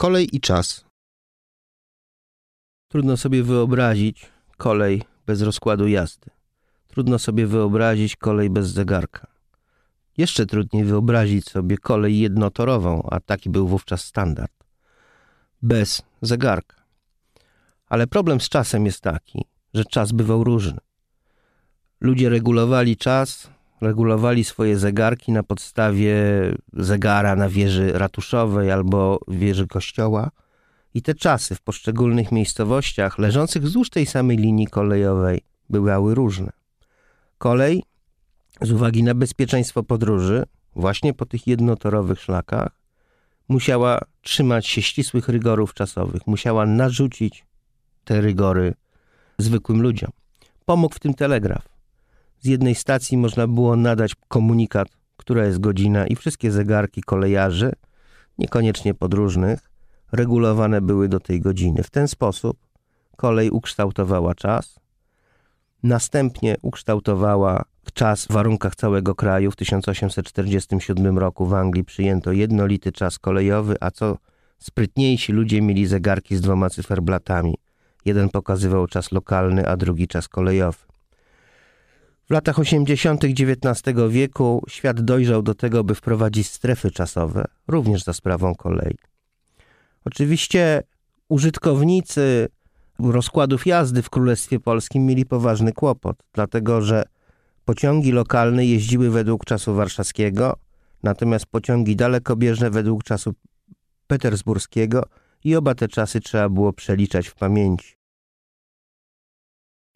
Kolej i czas. Trudno sobie wyobrazić kolej bez rozkładu jazdy. Trudno sobie wyobrazić kolej bez zegarka. Jeszcze trudniej wyobrazić sobie kolej jednotorową, a taki był wówczas standard. Bez zegarka. Ale problem z czasem jest taki, że czas bywał różny. Ludzie regulowali czas, regulowali swoje zegarki na podstawie zegara na wieży ratuszowej albo wieży kościoła i te czasy w poszczególnych miejscowościach leżących wzdłuż tej samej linii kolejowej bywały różne. Kolej, z uwagi na bezpieczeństwo podróży, właśnie po tych jednotorowych szlakach, musiała trzymać się ścisłych rygorów czasowych, musiała narzucić te rygory zwykłym ludziom. Pomógł w tym telegraf. Z jednej stacji można było nadać komunikat, która jest godzina i wszystkie zegarki kolejarzy, niekoniecznie podróżnych, regulowane były do tej godziny. W ten sposób kolej ukształtowała czas, następnie ukształtowała czas w warunkach całego kraju. W 1847 roku w Anglii przyjęto jednolity czas kolejowy, a co sprytniejsi ludzie mieli zegarki z dwoma cyferblatami. Jeden pokazywał czas lokalny, a drugi czas kolejowy. W latach 80. XIX wieku świat dojrzał do tego, by wprowadzić strefy czasowe, również za sprawą kolei. Oczywiście użytkownicy rozkładów jazdy w Królestwie Polskim mieli poważny kłopot, dlatego że pociągi lokalne jeździły według czasu warszawskiego, natomiast pociągi dalekobieżne według czasu petersburskiego i oba te czasy trzeba było przeliczać w pamięci.